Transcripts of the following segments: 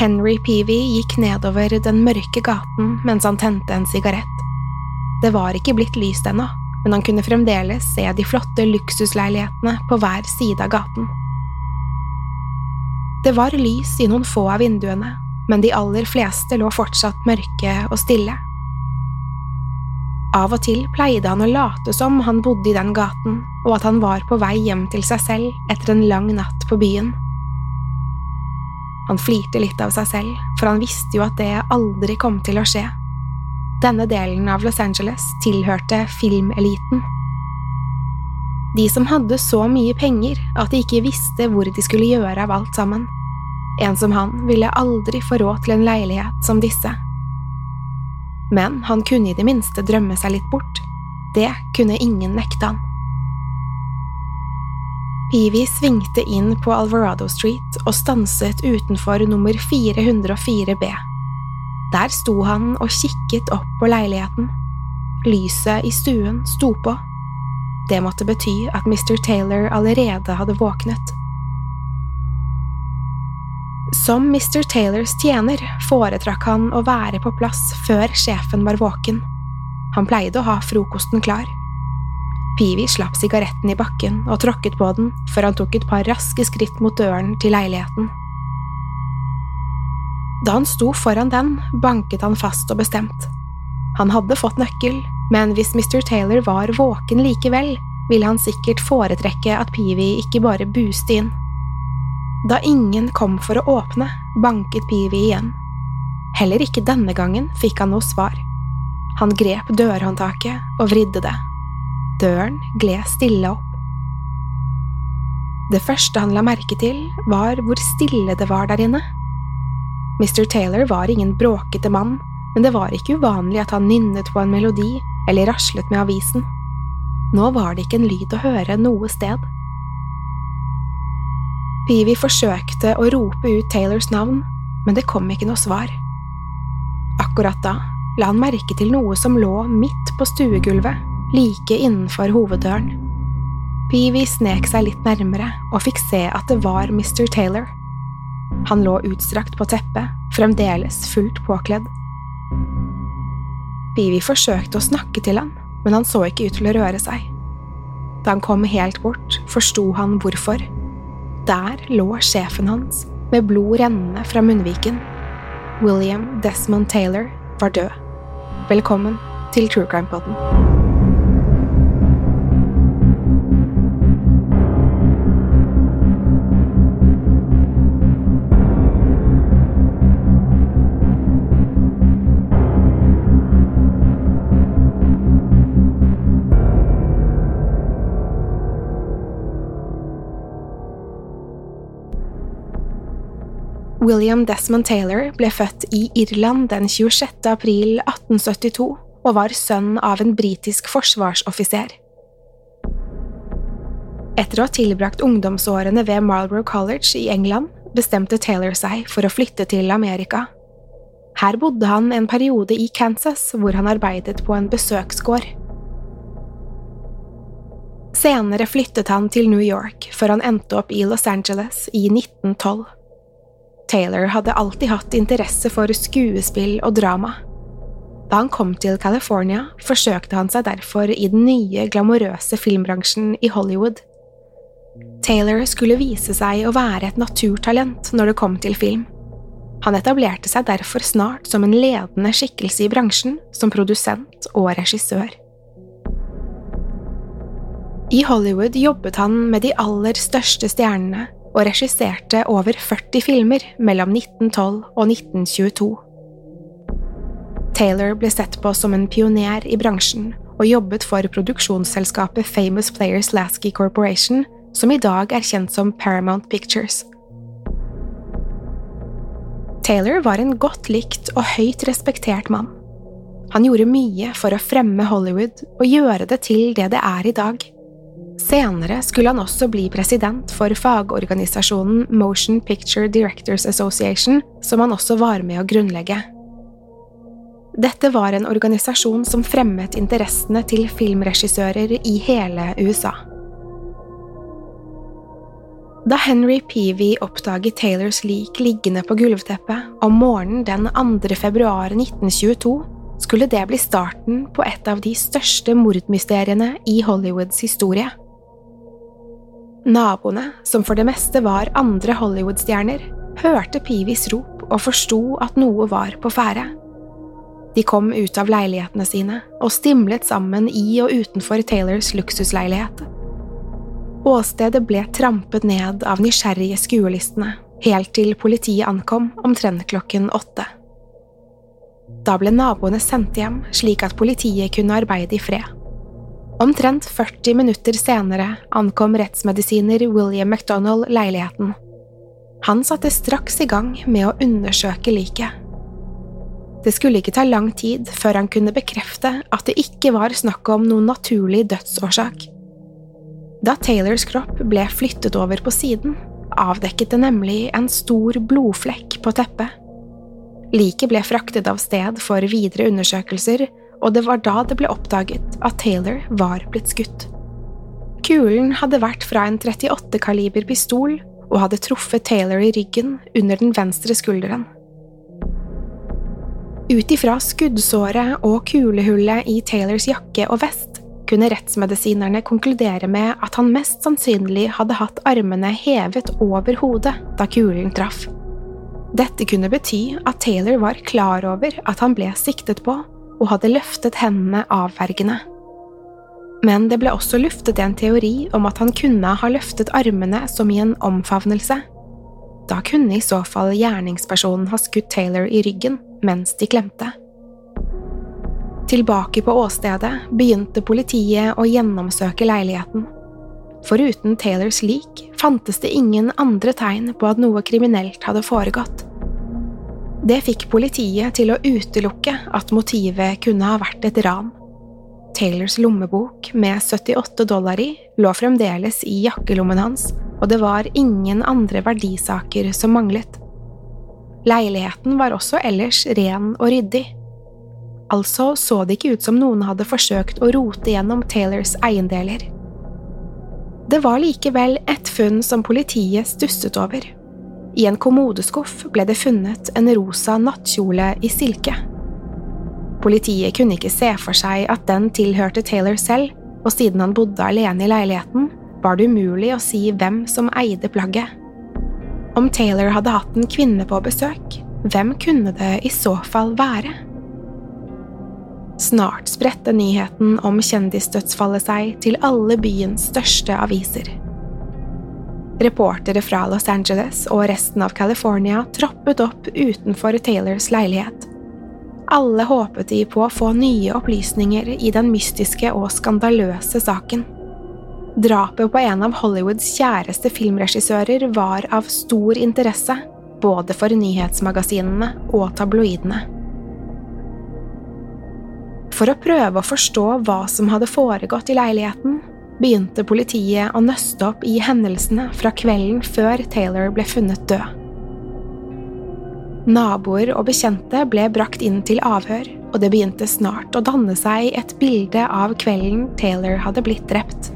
Henry Peavy gikk nedover den mørke gaten mens han tente en sigarett. Det var ikke blitt lyst ennå, men han kunne fremdeles se de flotte luksusleilighetene på hver side av gaten. Det var lys i noen få av vinduene, men de aller fleste lå fortsatt mørke og stille. Av og til pleide han å late som han bodde i den gaten, og at han var på vei hjem til seg selv etter en lang natt på byen. Han flirte litt av seg selv, for han visste jo at det aldri kom til å skje. Denne delen av Los Angeles tilhørte filmeliten. De som hadde så mye penger at de ikke visste hvor de skulle gjøre av alt sammen. En som han ville aldri få råd til en leilighet som disse. Men han kunne i det minste drømme seg litt bort. Det kunne ingen nekte han. Peavy svingte inn på Alvarado Street og stanset utenfor nummer 404B. Der sto han og kikket opp på leiligheten. Lyset i stuen sto på. Det måtte bety at Mr. Taylor allerede hadde våknet. Som Mr. Taylors tjener foretrakk han å være på plass før sjefen var våken. Han pleide å ha frokosten klar. Peavy slapp sigaretten i bakken og tråkket på den før han tok et par raske skritt mot døren til leiligheten. Da han sto foran den, banket han fast og bestemt. Han hadde fått nøkkel, men hvis Mr. Taylor var våken likevel, ville han sikkert foretrekke at Pivi ikke bare buste inn. Da ingen kom for å åpne, banket Pivi igjen. Heller ikke denne gangen fikk han noe svar. Han grep dørhåndtaket og vridde det. Døren gled stille opp. Det første han la merke til, var hvor stille det var der inne. Mr. Taylor var ingen bråkete mann, men det var ikke uvanlig at han nynnet på en melodi eller raslet med avisen. Nå var det ikke en lyd å høre noe sted. Peavy forsøkte å rope ut Taylors navn, men det kom ikke noe svar. Akkurat da la han merke til noe som lå midt på stuegulvet, like innenfor hoveddøren. Peavy snek seg litt nærmere og fikk se at det var Mr. Taylor. Han lå utstrakt på teppet, fremdeles fullt påkledd. Peavy forsøkte å snakke til han, men han så ikke ut til å røre seg. Da han kom helt bort, forsto han hvorfor. Der lå sjefen hans, med blod rennende fra munnviken. William Desmond Taylor var død. Velkommen til True Crime Poden. William Desmond Taylor ble født i Irland den 26. april 1872 og var sønn av en britisk forsvarsoffiser. Etter å ha tilbrakt ungdomsårene ved Marlborough College i England bestemte Taylor seg for å flytte til Amerika. Her bodde han en periode i Kansas, hvor han arbeidet på en besøksgård. Senere flyttet han til New York, før han endte opp i Los Angeles i 1912. Taylor hadde alltid hatt interesse for skuespill og drama. Da han kom til California, forsøkte han seg derfor i den nye, glamorøse filmbransjen i Hollywood. Taylor skulle vise seg å være et naturtalent når det kom til film. Han etablerte seg derfor snart som en ledende skikkelse i bransjen, som produsent og regissør. I Hollywood jobbet han med de aller største stjernene og regisserte over 40 filmer mellom 1912 og 1922. Taylor ble sett på som en pioner i bransjen og jobbet for produksjonsselskapet Famous Players Lasky Corporation, som i dag er kjent som Paramount Pictures. Taylor var en godt likt og høyt respektert mann. Han gjorde mye for å fremme Hollywood og gjøre det til det det er i dag. Senere skulle han også bli president for fagorganisasjonen Motion Picture Directors Association, som han også var med å grunnlegge. Dette var en organisasjon som fremmet interessene til filmregissører i hele USA. Da Henry Peavy oppdaget Taylors lik liggende på gulvteppet om morgenen den 2. februar 1922, skulle det bli starten på et av de største mordmysteriene i Hollywoods historie. Naboene, som for det meste var andre Hollywood-stjerner, hørte Pivis rop og forsto at noe var på ferde. De kom ut av leilighetene sine og stimlet sammen i og utenfor Taylors luksusleilighet. Åstedet ble trampet ned av nysgjerrige skuelistene, helt til politiet ankom omtrent klokken åtte. Da ble naboene sendt hjem, slik at politiet kunne arbeide i fred. Omtrent 40 minutter senere ankom rettsmedisiner William McDonald leiligheten. Han satte straks i gang med å undersøke liket. Det skulle ikke ta lang tid før han kunne bekrefte at det ikke var snakk om noen naturlig dødsårsak. Da Taylors kropp ble flyttet over på siden, avdekket det nemlig en stor blodflekk på teppet. Liket ble fraktet av sted for videre undersøkelser, og det var da det ble oppdaget at Taylor var blitt skutt. Kulen hadde vært fra en 38-kaliber pistol og hadde truffet Taylor i ryggen under den venstre skulderen. Ut ifra skuddsåret og kulehullet i Taylors jakke og vest kunne rettsmedisinerne konkludere med at han mest sannsynlig hadde hatt armene hevet over hodet da kulen traff. Dette kunne bety at Taylor var klar over at han ble siktet på, og hadde løftet hendene avvergende. Men det ble også luftet en teori om at han kunne ha løftet armene som i en omfavnelse. Da kunne i så fall gjerningspersonen ha skutt Taylor i ryggen mens de klemte. Tilbake på åstedet begynte politiet å gjennomsøke leiligheten. Foruten Taylors lik fantes det ingen andre tegn på at noe kriminelt hadde foregått. Det fikk politiet til å utelukke at motivet kunne ha vært et ran. Taylors lommebok med 78 dollar i lå fremdeles i jakkelommen hans, og det var ingen andre verdisaker som manglet. Leiligheten var også ellers ren og ryddig. Altså så det ikke ut som noen hadde forsøkt å rote gjennom Taylors eiendeler. Det var likevel et funn som politiet stusset over. I en kommodeskuff ble det funnet en rosa nattkjole i silke. Politiet kunne ikke se for seg at den tilhørte Taylor selv, og siden han bodde alene i leiligheten, var det umulig å si hvem som eide plagget. Om Taylor hadde hatt en kvinne på besøk, hvem kunne det i så fall være? Snart spredte nyheten om kjendisdødsfallet seg til alle byens største aviser. Reportere fra Los Angeles og resten av California troppet opp utenfor Taylors leilighet. Alle håpet de på å få nye opplysninger i den mystiske og skandaløse saken. Drapet på en av Hollywoods kjæreste filmregissører var av stor interesse, både for nyhetsmagasinene og tabloidene. For å prøve å forstå hva som hadde foregått i leiligheten, begynte politiet å nøste opp i hendelsene fra kvelden før Taylor ble funnet død. Naboer og bekjente ble brakt inn til avhør, og det begynte snart å danne seg et bilde av kvelden Taylor hadde blitt drept.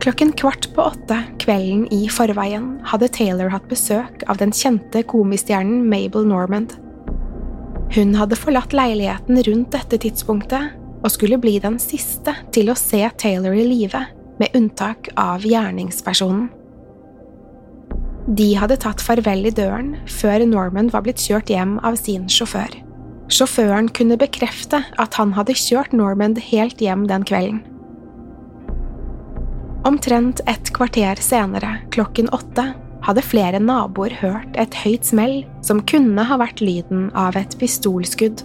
Klokken kvart på åtte kvelden i forveien hadde Taylor hatt besøk av den kjente komistjernen Mabel Normand. Hun hadde forlatt leiligheten rundt dette tidspunktet og skulle bli den siste til å se Taylor i live, med unntak av gjerningspersonen. De hadde tatt farvel i døren før Norman var blitt kjørt hjem av sin sjåfør. Sjåføren kunne bekrefte at han hadde kjørt Norman helt hjem den kvelden. Omtrent et kvarter senere, klokken åtte, hadde flere naboer hørt et høyt smell som kunne ha vært lyden av et pistolskudd.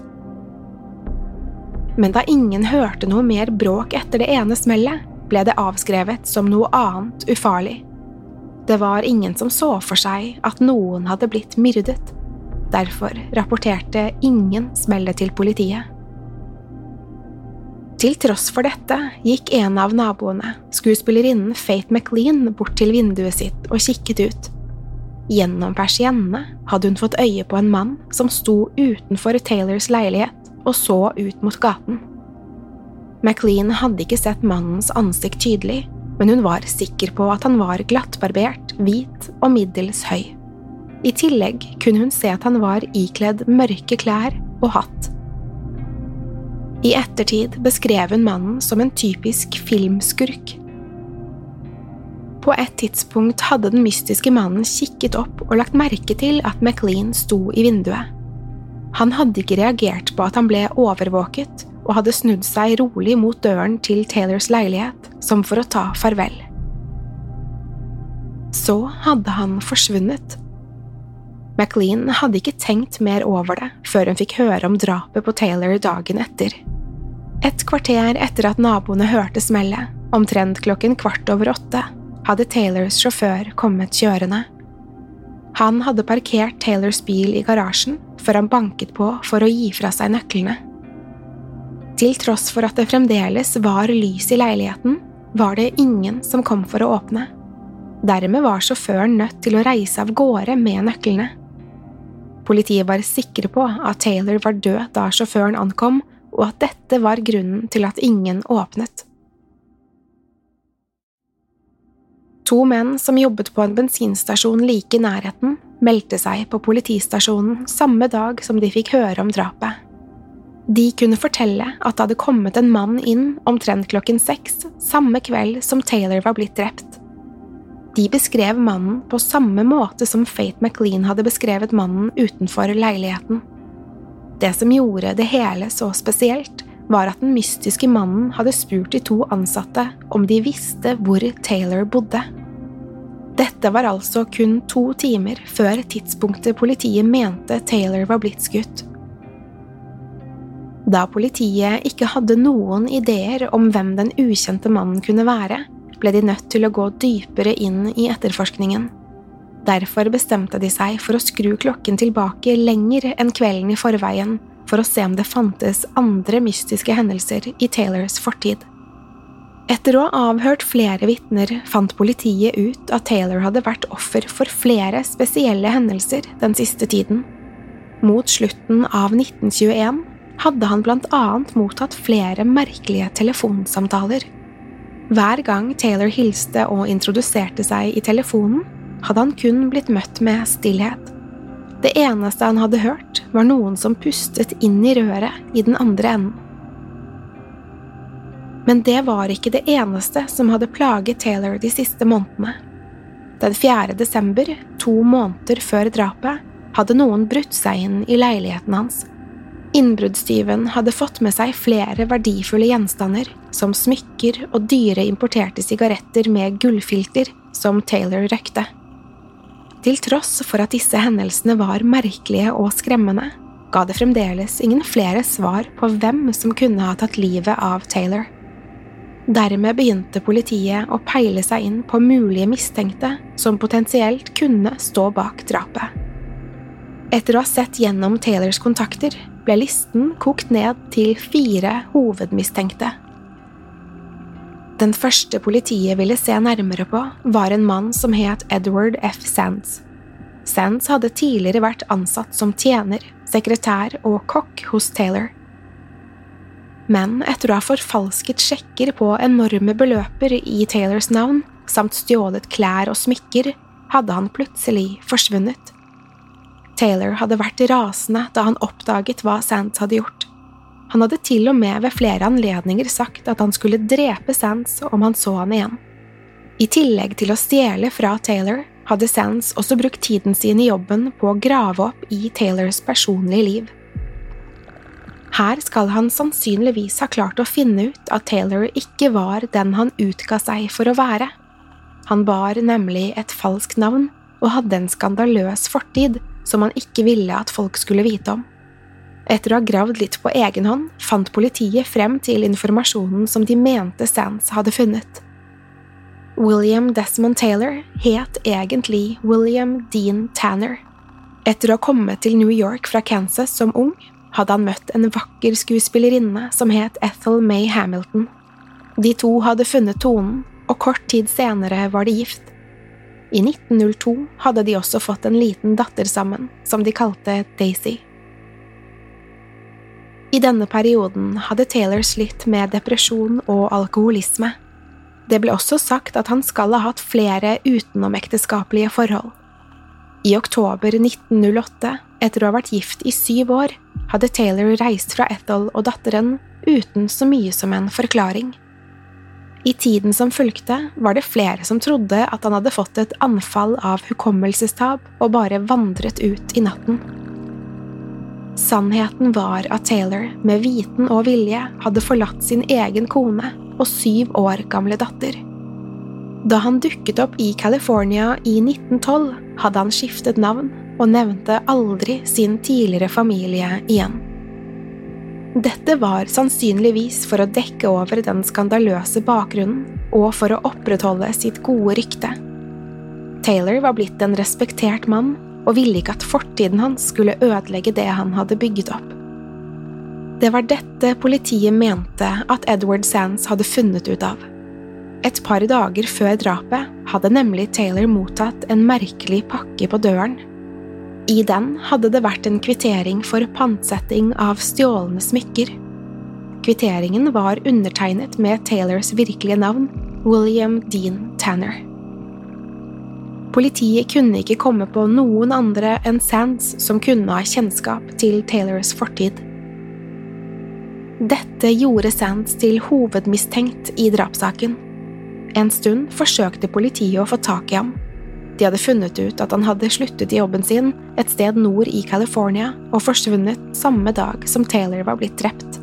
Men da ingen hørte noe mer bråk etter det ene smellet, ble det avskrevet som noe annet ufarlig. Det var ingen som så for seg at noen hadde blitt myrdet. Derfor rapporterte ingen smellet til politiet. Til tross for dette gikk en av naboene, skuespillerinnen Faith McLean, bort til vinduet sitt og kikket ut. Gjennom persiennene hadde hun fått øye på en mann som sto utenfor Taylors leilighet og så ut mot gaten. McLean hadde ikke sett mannens ansikt tydelig, men hun var sikker på at han var glattbarbert, hvit og middels høy. I tillegg kunne hun se at han var ikledd mørke klær og hatt. I ettertid beskrev hun mannen som en typisk filmskurk. På et tidspunkt hadde den mystiske mannen kikket opp og lagt merke til at McLean sto i vinduet. Han hadde ikke reagert på at han ble overvåket, og hadde snudd seg rolig mot døren til Taylors leilighet, som for å ta farvel. Så hadde han forsvunnet. McLean hadde ikke tenkt mer over det før hun fikk høre om drapet på Taylor dagen etter. Et kvarter etter at naboene hørte smellet, omtrent klokken kvart over åtte, hadde Taylors sjåfør kommet kjørende. Han hadde parkert Taylors bil i garasjen før han banket på for å gi fra seg nøklene. Til tross for at det fremdeles var lys i leiligheten, var det ingen som kom for å åpne. Dermed var sjåføren nødt til å reise av gårde med nøklene. Politiet var sikre på at Taylor var død da sjåføren ankom, og at dette var grunnen til at ingen åpnet. To menn som jobbet på en bensinstasjon like i nærheten, meldte seg på politistasjonen samme dag som de fikk høre om drapet. De kunne fortelle at det hadde kommet en mann inn omtrent klokken seks samme kveld som Taylor var blitt drept. De beskrev mannen på samme måte som Faith McLean hadde beskrevet mannen utenfor leiligheten. Det som gjorde det hele så spesielt, var at den mystiske mannen hadde spurt de to ansatte om de visste hvor Taylor bodde. Dette var altså kun to timer før tidspunktet politiet mente Taylor var blitt skutt. Da politiet ikke hadde noen ideer om hvem den ukjente mannen kunne være, ble de nødt til å gå dypere inn i etterforskningen. Derfor bestemte de seg for å skru klokken tilbake lenger enn kvelden i forveien, for å se om det fantes andre mystiske hendelser i Taylors fortid. Etter å ha avhørt flere vitner fant politiet ut at Taylor hadde vært offer for flere spesielle hendelser den siste tiden. Mot slutten av 1921 hadde han blant annet mottatt flere merkelige telefonsamtaler. Hver gang Taylor hilste og introduserte seg i telefonen, hadde han kun blitt møtt med stillhet. Det eneste han hadde hørt, var noen som pustet inn i røret i den andre enden. Men det var ikke det eneste som hadde plaget Taylor de siste månedene. Den 4. desember, to måneder før drapet, hadde noen brutt seg inn i leiligheten hans. Innbruddstyven hadde fått med seg flere verdifulle gjenstander, som smykker og dyre importerte sigaretter med gullfilter som Taylor røykte. Til tross for at disse hendelsene var merkelige og skremmende, ga det fremdeles ingen flere svar på hvem som kunne ha tatt livet av Taylor. Dermed begynte politiet å peile seg inn på mulige mistenkte som potensielt kunne stå bak drapet. Etter å ha sett gjennom Taylors kontakter ble listen kokt ned til fire hovedmistenkte. Den første politiet ville se nærmere på, var en mann som het Edward F. Sands. Sands hadde tidligere vært ansatt som tjener, sekretær og kokk hos Taylor. Men etter å ha forfalsket sjekker på enorme beløper i Taylors navn, samt stjålet klær og smykker, hadde han plutselig forsvunnet. Taylor hadde vært rasende da han oppdaget hva Sands hadde gjort. Han hadde til og med ved flere anledninger sagt at han skulle drepe Sands om han så han igjen. I tillegg til å stjele fra Taylor, hadde Sands også brukt tiden sin i jobben på å grave opp i Taylors personlige liv. Her skal han sannsynligvis ha klart å finne ut at Taylor ikke var den han utga seg for å være. Han bar nemlig et falskt navn og hadde en skandaløs fortid som han ikke ville at folk skulle vite om. Etter å ha gravd litt på egen hånd fant politiet frem til informasjonen som de mente Sands hadde funnet. William Desmond Taylor het egentlig William Dean Tanner. Etter å ha kommet til New York fra Kansas som ung, hadde han møtt en vakker skuespillerinne som het Ethel May Hamilton. De to hadde funnet tonen, og kort tid senere var de gift. I 1902 hadde de også fått en liten datter sammen, som de kalte Daisy. I denne perioden hadde Taylor slitt med depresjon og alkoholisme. Det ble også sagt at han skal ha hatt flere utenomekteskapelige forhold. I oktober 1908, etter å ha vært gift i syv år, hadde Taylor reist fra Ethel og datteren uten så mye som en forklaring. I tiden som fulgte, var det flere som trodde at han hadde fått et anfall av hukommelsestap og bare vandret ut i natten. Sannheten var at Taylor, med viten og vilje, hadde forlatt sin egen kone og syv år gamle datter. Da han dukket opp i California i 1912, hadde han skiftet navn og nevnte aldri sin tidligere familie igjen. Dette var sannsynligvis for å dekke over den skandaløse bakgrunnen og for å opprettholde sitt gode rykte. Taylor var blitt en respektert mann og ville ikke at fortiden hans skulle ødelegge det han hadde bygget opp. Det var dette politiet mente at Edward Sands hadde funnet ut av. Et par dager før drapet hadde nemlig Taylor mottatt en merkelig pakke på døren i den hadde det vært en kvittering for pantsetting av stjålne smykker. Kvitteringen var undertegnet med Taylors virkelige navn, William Dean Tanner. Politiet kunne ikke komme på noen andre enn Sands som kunne ha kjennskap til Taylors fortid. Dette gjorde Sands til hovedmistenkt i drapssaken. En stund forsøkte politiet å få tak i ham, de hadde funnet ut at han hadde sluttet i jobben sin et sted nord i California og forsvunnet samme dag som Taylor var blitt drept.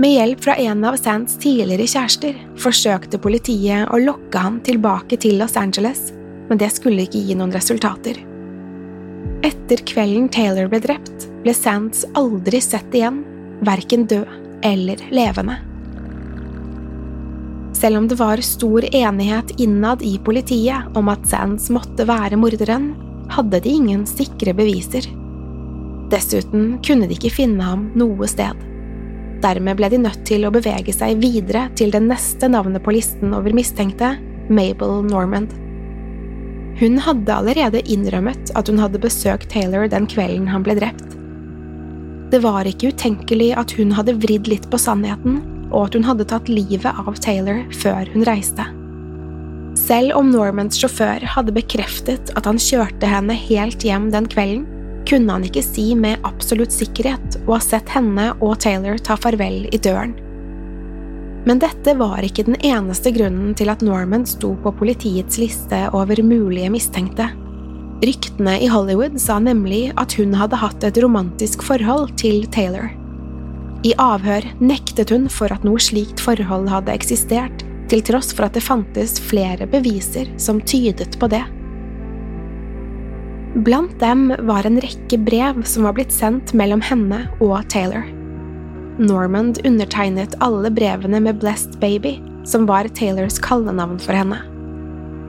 Med hjelp fra en av Sands tidligere kjærester forsøkte politiet å lokke han tilbake til Los Angeles, men det skulle ikke gi noen resultater. Etter kvelden Taylor ble drept, ble Sands aldri sett igjen, verken død eller levende. Selv om det var stor enighet innad i politiet om at Sands måtte være morderen, hadde de ingen sikre beviser. Dessuten kunne de ikke finne ham noe sted. Dermed ble de nødt til å bevege seg videre til det neste navnet på listen over mistenkte, Mabel Normand. Hun hadde allerede innrømmet at hun hadde besøkt Taylor den kvelden han ble drept. Det var ikke utenkelig at hun hadde vridd litt på sannheten og at hun hadde tatt livet av Taylor før hun reiste. Selv om Normans sjåfør hadde bekreftet at han kjørte henne helt hjem den kvelden, kunne han ikke si med absolutt sikkerhet å ha sett henne og Taylor ta farvel i døren. Men dette var ikke den eneste grunnen til at Norman sto på politiets liste over mulige mistenkte. Ryktene i Hollywood sa nemlig at hun hadde hatt et romantisk forhold til Taylor. I avhør nektet hun for at noe slikt forhold hadde eksistert, til tross for at det fantes flere beviser som tydet på det. Blant dem var en rekke brev som var blitt sendt mellom henne og Taylor. Normand undertegnet alle brevene med Blessed Baby, som var Taylors kallenavn for henne.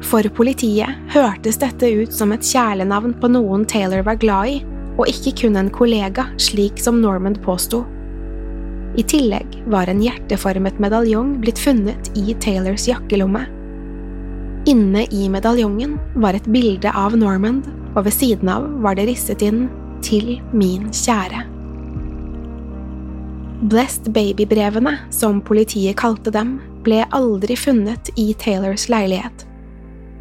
For politiet hørtes dette ut som et kjælenavn på noen Taylor var glad i, og ikke kun en kollega, slik som Normand påsto. I tillegg var en hjerteformet medaljong blitt funnet i Taylors jakkelomme. Inne i medaljongen var et bilde av Normand og ved siden av var det risset inn Til min kjære. Blessed Baby-brevene, som politiet kalte dem, ble aldri funnet i Taylors leilighet.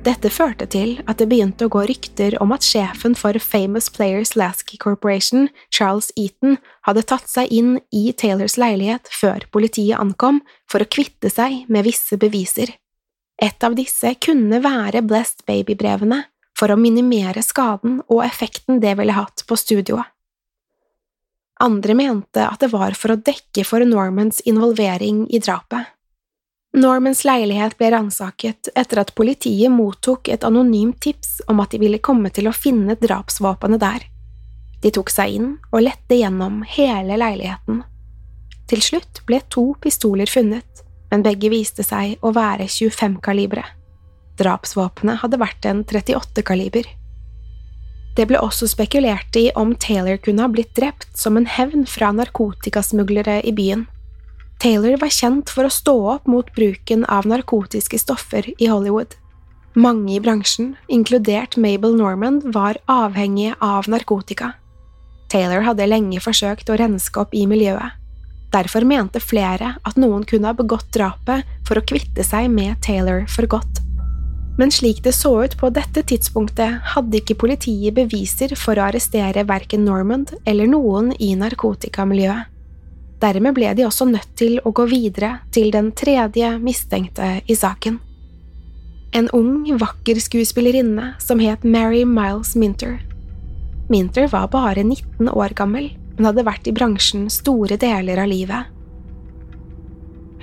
Dette førte til at det begynte å gå rykter om at sjefen for Famous Players Lasky Corporation, Charles Eaton, hadde tatt seg inn i Taylors leilighet før politiet ankom for å kvitte seg med visse beviser. Et av disse kunne være Blessed Baby-brevene, for å minimere skaden og effekten det ville hatt på studioet. Andre mente at det var for å dekke for Normans involvering i drapet. Normans leilighet ble ransaket etter at politiet mottok et anonymt tips om at de ville komme til å finne drapsvåpenet der. De tok seg inn og lette gjennom hele leiligheten. Til slutt ble to pistoler funnet, men begge viste seg å være 25-kalibre. Drapsvåpenet hadde vært en 38-kaliber. Det ble også spekulert i om Taylor kunne ha blitt drept som en hevn fra narkotikasmuglere i byen. Taylor var kjent for å stå opp mot bruken av narkotiske stoffer i Hollywood. Mange i bransjen, inkludert Mabel Norman, var avhengige av narkotika. Taylor hadde lenge forsøkt å renske opp i miljøet. Derfor mente flere at noen kunne ha begått drapet for å kvitte seg med Taylor for godt. Men slik det så ut på dette tidspunktet, hadde ikke politiet beviser for å arrestere verken Normand eller noen i narkotikamiljøet. Dermed ble de også nødt til å gå videre til den tredje mistenkte i saken. En ung, vakker skuespillerinne som het Mary Miles Minter. Minter var bare 19 år gammel, men hadde vært i bransjen store deler av livet.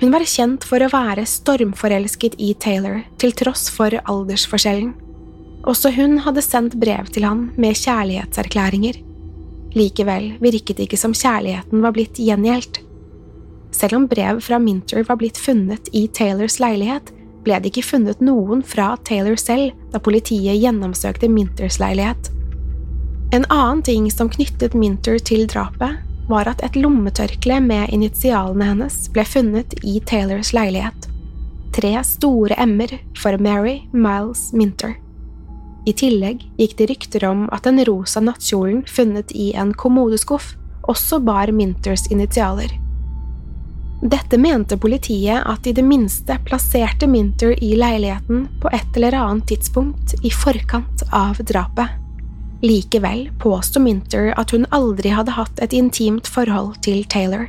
Hun var kjent for å være stormforelsket i Taylor, til tross for aldersforskjellen. Også hun hadde sendt brev til han med kjærlighetserklæringer. Likevel virket det ikke som kjærligheten var blitt gjengjeldt. Selv om brev fra Minter var blitt funnet i Taylors leilighet, ble det ikke funnet noen fra Taylor selv da politiet gjennomsøkte Minters leilighet. En annen ting som knyttet Minter til drapet, var at et lommetørkle med initialene hennes ble funnet i Taylors leilighet. Tre store m-er for Mary Miles Minter. I tillegg gikk det rykter om at den rosa nattkjolen funnet i en kommodeskuff også bar Minters initialer. Dette mente politiet at i det minste plasserte Minter i leiligheten på et eller annet tidspunkt i forkant av drapet. Likevel påsto Minter at hun aldri hadde hatt et intimt forhold til Taylor.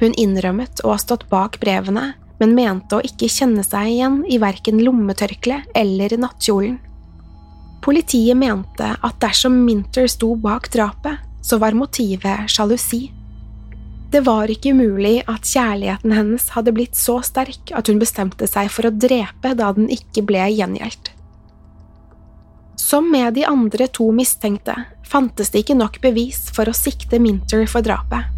Hun innrømmet å ha stått bak brevene, men mente å ikke kjenne seg igjen i verken lommetørkleet eller nattkjolen. Politiet mente at dersom Minter sto bak drapet, så var motivet sjalusi. Det var ikke umulig at kjærligheten hennes hadde blitt så sterk at hun bestemte seg for å drepe da den ikke ble gjengjeldt. Som med de andre to mistenkte fantes det ikke nok bevis for å sikte Minter for drapet.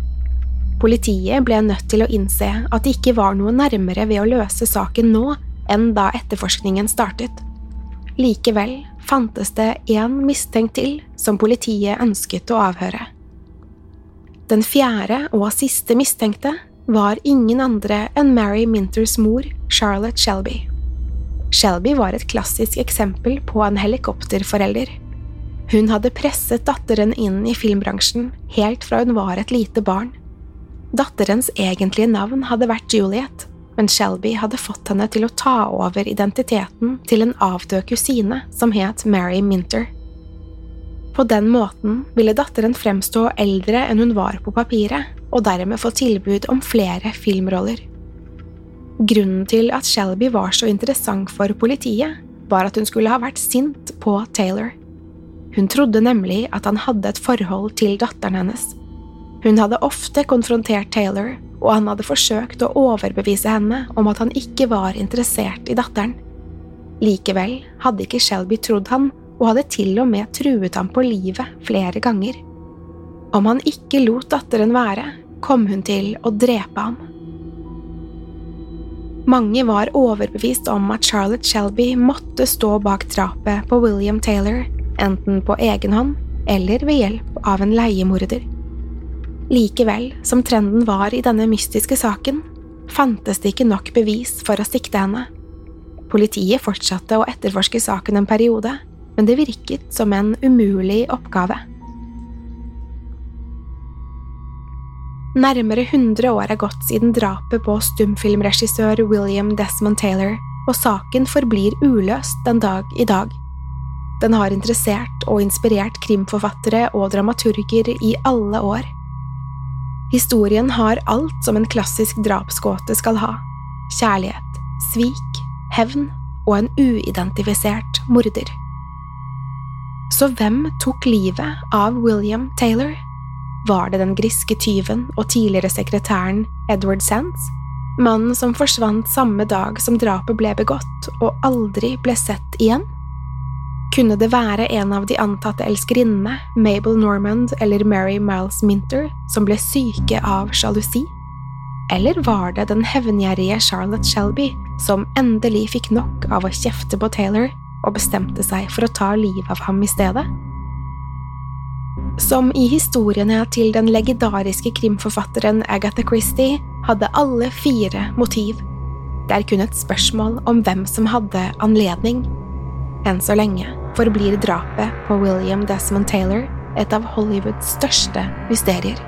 Politiet ble nødt til å innse at det ikke var noe nærmere ved å løse saken nå enn da etterforskningen startet. Likevel fantes det én mistenkt til som politiet ønsket å avhøre. Den fjerde og siste mistenkte var ingen andre enn Mary Minters mor, Charlotte Shelby. Shelby var et klassisk eksempel på en helikopterforelder. Hun hadde presset datteren inn i filmbransjen helt fra hun var et lite barn. Datterens egentlige navn hadde vært Juliet, men Shelby hadde fått henne til å ta over identiteten til en avdød kusine som het Mary Minter. På den måten ville datteren fremstå eldre enn hun var på papiret, og dermed få tilbud om flere filmroller. Grunnen til at Shelby var så interessant for politiet, var at hun skulle ha vært sint på Taylor. Hun trodde nemlig at han hadde et forhold til datteren hennes. Hun hadde ofte konfrontert Taylor, og han hadde forsøkt å overbevise henne om at han ikke var interessert i datteren. Likevel hadde ikke Shelby trodd han, og hadde til og med truet ham på livet flere ganger. Om han ikke lot datteren være, kom hun til å drepe ham. Mange var overbevist om at Charlotte Shelby måtte stå bak drapet på William Taylor, enten på egen hånd eller ved hjelp av en leiemorder. Likevel, som trenden var i denne mystiske saken, fantes det ikke nok bevis for å sikte henne. Politiet fortsatte å etterforske saken en periode, men det virket som en umulig oppgave. Nærmere 100 år er gått siden drapet på stumfilmregissør William Desmond Taylor, og saken forblir uløst den dag i dag. Den har interessert og inspirert krimforfattere og dramaturger i alle år. Historien har alt som en klassisk drapsgåte skal ha – kjærlighet, svik, hevn og en uidentifisert morder. Så hvem tok livet av William Taylor? Var det den griske tyven og tidligere sekretæren Edward Sands? Mannen som forsvant samme dag som drapet ble begått og aldri ble sett igjen? Kunne det være en av de antatte elskerinnene, Mabel Normand eller Mary Miles Minter, som ble syke av sjalusi? Eller var det den hevngjerrige Charlotte Shelby som endelig fikk nok av å kjefte på Taylor og bestemte seg for å ta livet av ham i stedet? Som i historiene til den legendariske krimforfatteren Agatha Christie hadde alle fire motiv. Det er kun et spørsmål om hvem som hadde anledning. Enn så lenge forblir drapet på William Desmond Taylor et av Hollywoods største mysterier.